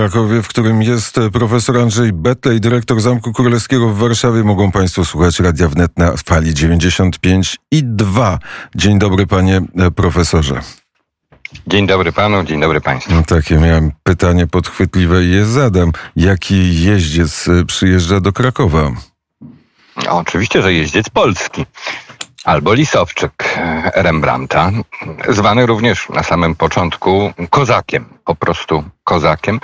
Krakowie, w którym jest profesor Andrzej Betlej, dyrektor Zamku Królewskiego w Warszawie. Mogą Państwo słuchać Radia Wnet na fali 95 i 2. Dzień dobry, panie profesorze. Dzień dobry panu, dzień dobry państwu. No, takie miałem pytanie podchwytliwe i je zadam. Jaki jeździec przyjeżdża do Krakowa? Oczywiście, że jeździec polski albo Lisowczyk Rembrandta, zwany również na samym początku kozakiem, po prostu kozakiem.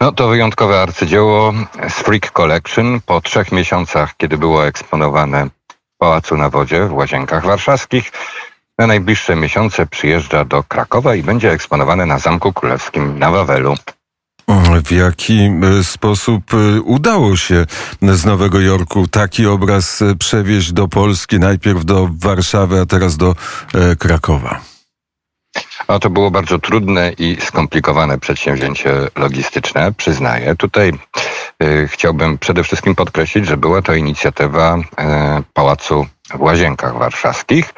No to wyjątkowe arcydzieło z Freak Collection po trzech miesiącach, kiedy było eksponowane w Pałacu na Wodzie w Łazienkach Warszawskich. Na najbliższe miesiące przyjeżdża do Krakowa i będzie eksponowane na Zamku Królewskim na Wawelu. W jaki e, sposób e, udało się z Nowego Jorku taki obraz e, przewieźć do Polski, najpierw do Warszawy, a teraz do Krakowa? To było bardzo trudne i skomplikowane przedsięwzięcie logistyczne, przyznaję. Tutaj y, chciałbym przede wszystkim podkreślić, że była to inicjatywa y, Pałacu w Łazienkach Warszawskich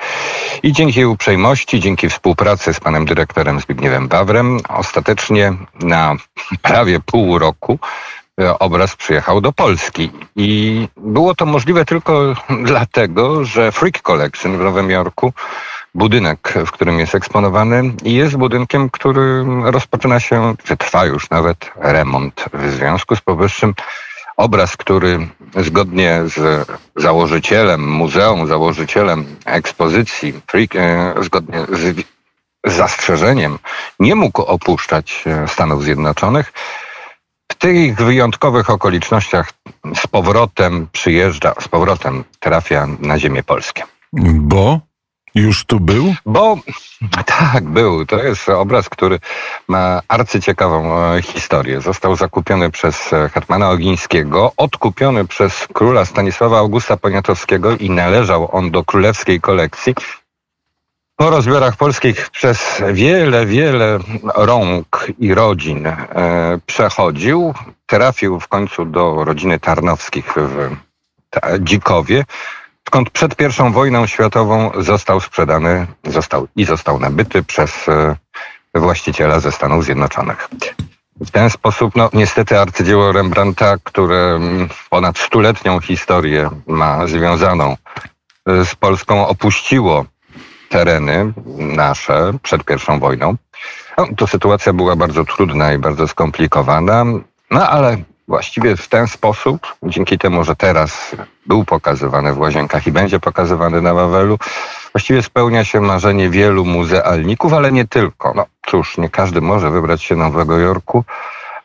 i dzięki uprzejmości, dzięki współpracy z panem dyrektorem Zbigniewem Bawrem, ostatecznie na prawie pół roku e, obraz przyjechał do Polski. I było to możliwe tylko dlatego, że Freak Collection w Nowym Jorku, budynek, w którym jest eksponowany, jest budynkiem, który rozpoczyna się, czy trwa już nawet remont. W związku z powyższym obraz, który zgodnie z założycielem muzeum, założycielem ekspozycji, e, zgodnie z zastrzeżeniem, nie mógł opuszczać e, Stanów Zjednoczonych. W tych wyjątkowych okolicznościach z powrotem przyjeżdża, z powrotem trafia na ziemię polskie. Bo? Już tu był? Bo tak, był. To jest obraz, który ma arcyciekawą e, historię. Został zakupiony przez e, Hetmana Ogińskiego, odkupiony przez króla Stanisława Augusta Poniatowskiego i należał on do królewskiej kolekcji. Po rozbiorach polskich przez wiele, wiele rąk i rodzin e, przechodził. Trafił w końcu do rodziny Tarnowskich w Dzikowie skąd przed pierwszą wojną światową został sprzedany został i został nabyty przez e, właściciela ze Stanów Zjednoczonych. W ten sposób, no niestety arcydzieło Rembrandta, które mm, ponad stuletnią historię ma związaną e, z Polską, opuściło tereny nasze przed pierwszą wojną. No, to sytuacja była bardzo trudna i bardzo skomplikowana, no ale właściwie w ten sposób, dzięki temu, że teraz był pokazywany w Łazienkach i będzie pokazywany na Wawelu, właściwie spełnia się marzenie wielu muzealników, ale nie tylko. No cóż, nie każdy może wybrać się do Nowego Jorku,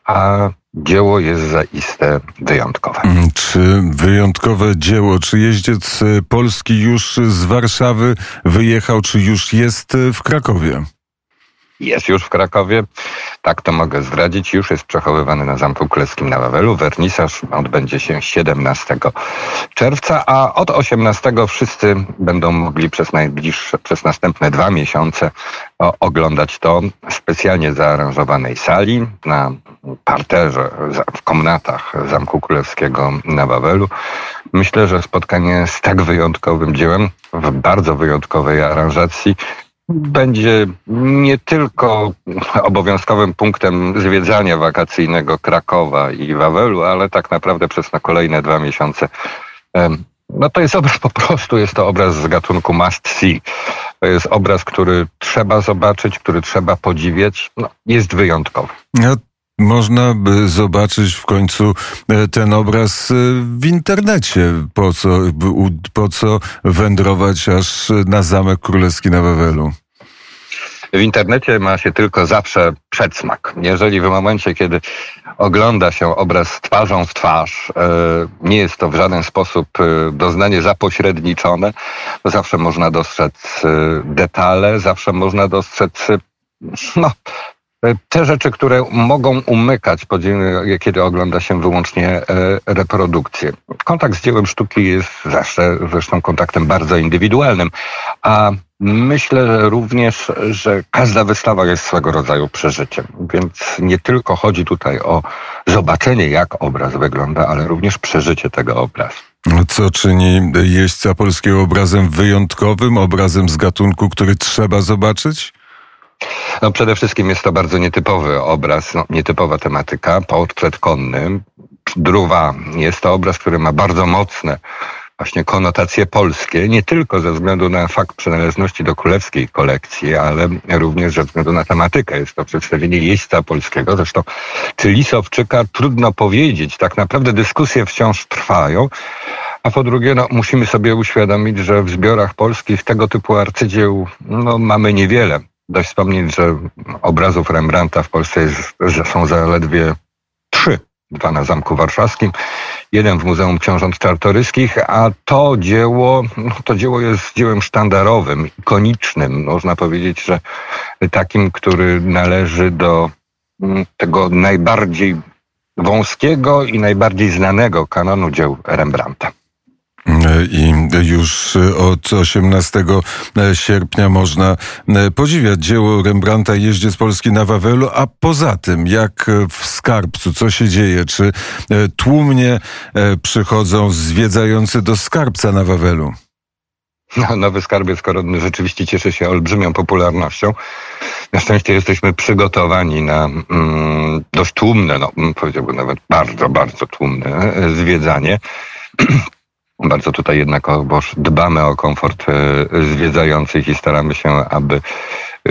a dzieło jest zaiste wyjątkowe. Mm, czy wyjątkowe dzieło, czy jeździec polski już z Warszawy wyjechał, czy już jest w Krakowie? Jest już w Krakowie. Tak to mogę zdradzić. Już jest przechowywany na Zamku Królewskim na Wawelu. Wernisaż odbędzie się 17 czerwca, a od 18 wszyscy będą mogli przez najbliższe, przez następne dwa miesiące oglądać to w specjalnie zaaranżowanej sali na parterze, w komnatach Zamku Królewskiego na Wawelu. Myślę, że spotkanie z tak wyjątkowym dziełem, w bardzo wyjątkowej aranżacji, będzie nie tylko obowiązkowym punktem zwiedzania wakacyjnego Krakowa i Wawelu, ale tak naprawdę przez na kolejne dwa miesiące. No to jest obraz po prostu, jest to obraz z gatunku must see. To jest obraz, który trzeba zobaczyć, który trzeba podziwiać. No, jest wyjątkowy. Można by zobaczyć w końcu e, ten obraz e, w internecie. Po co, po co wędrować aż na Zamek Królewski na Wawelu? W internecie ma się tylko zawsze przedsmak. Jeżeli w momencie, kiedy ogląda się obraz twarzą w twarz, e, nie jest to w żaden sposób doznanie zapośredniczone, to zawsze można dostrzec detale, zawsze można dostrzec no, te rzeczy, które mogą umykać, kiedy ogląda się wyłącznie e, reprodukcję. Kontakt z dziełem sztuki jest zawsze zresztą kontaktem bardzo indywidualnym, a myślę również, że każda wystawa jest swego rodzaju przeżyciem, więc nie tylko chodzi tutaj o zobaczenie, jak obraz wygląda, ale również przeżycie tego obrazu. Co czyni jeźdźca polskiego obrazem wyjątkowym, obrazem z gatunku, który trzeba zobaczyć? No przede wszystkim jest to bardzo nietypowy obraz, no, nietypowa tematyka, portret konny. Druwa jest to obraz, który ma bardzo mocne właśnie konotacje polskie, nie tylko ze względu na fakt przynależności do królewskiej kolekcji, ale również ze względu na tematykę. Jest to przedstawienie jeźdźca polskiego. Zresztą, czy Lisowczyka trudno powiedzieć. Tak naprawdę dyskusje wciąż trwają. A po drugie, no, musimy sobie uświadomić, że w zbiorach polskich tego typu arcydzieł no, mamy niewiele. Dość wspomnieć, że obrazów Rembrandta w Polsce jest, są zaledwie trzy. Dwa na Zamku Warszawskim, jeden w Muzeum Książąt Czartoryskich, a to dzieło, to dzieło jest dziełem sztandarowym, ikonicznym. Można powiedzieć, że takim, który należy do mm, tego najbardziej wąskiego i najbardziej znanego kanonu dzieł Rembrandta. I już od 18 sierpnia można podziwiać dzieło Rembrandta Jeździec Polski na Wawelu, a poza tym, jak w Skarbcu, co się dzieje? Czy tłumnie przychodzą zwiedzający do Skarbca na Wawelu? No, nowy skarbiec koronny rzeczywiście cieszy się olbrzymią popularnością. Na szczęście jesteśmy przygotowani na mm, dość tłumne, no powiedziałbym nawet bardzo, bardzo tłumne zwiedzanie. Bardzo tutaj jednakowoż dbamy o komfort e, zwiedzających i staramy się, aby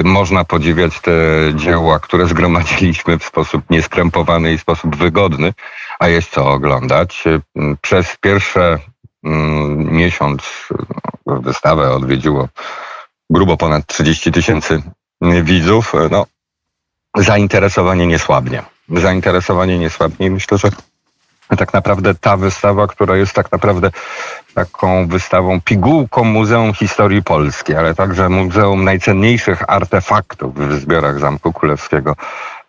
można podziwiać te dzieła, które zgromadziliśmy w sposób nieskrępowany i w sposób wygodny, a jest co oglądać. Przez pierwsze mm, miesiąc no, wystawę odwiedziło grubo ponad 30 tysięcy widzów. No, zainteresowanie nie słabnie. Zainteresowanie nie słabnie i myślę, że tak naprawdę ta wystawa, która jest tak naprawdę taką wystawą, pigułką Muzeum Historii Polskiej, ale także Muzeum Najcenniejszych Artefaktów w zbiorach Zamku Królewskiego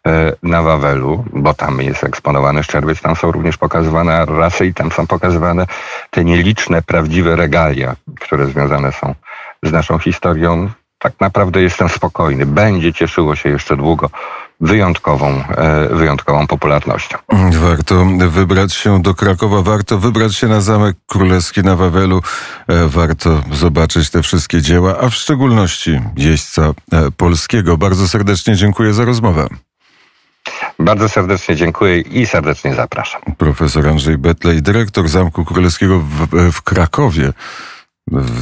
e, na Wawelu, bo tam jest eksponowany szczerbiec, tam są również pokazywane rasy i tam są pokazywane te nieliczne, prawdziwe regalia, które związane są z naszą historią. Tak naprawdę jestem spokojny. Będzie cieszyło się jeszcze długo wyjątkową, e, wyjątkową popularnością. Warto wybrać się do Krakowa, warto wybrać się na Zamek Królewski na Wawelu, e, warto zobaczyć te wszystkie dzieła, a w szczególności jeźdźca e, polskiego. Bardzo serdecznie dziękuję za rozmowę. Bardzo serdecznie dziękuję i serdecznie zapraszam. Profesor Andrzej Betlej, dyrektor Zamku Królewskiego w, w Krakowie.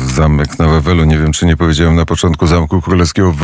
Zamek na Wawelu, nie wiem czy nie powiedziałem na początku Zamku Królewskiego w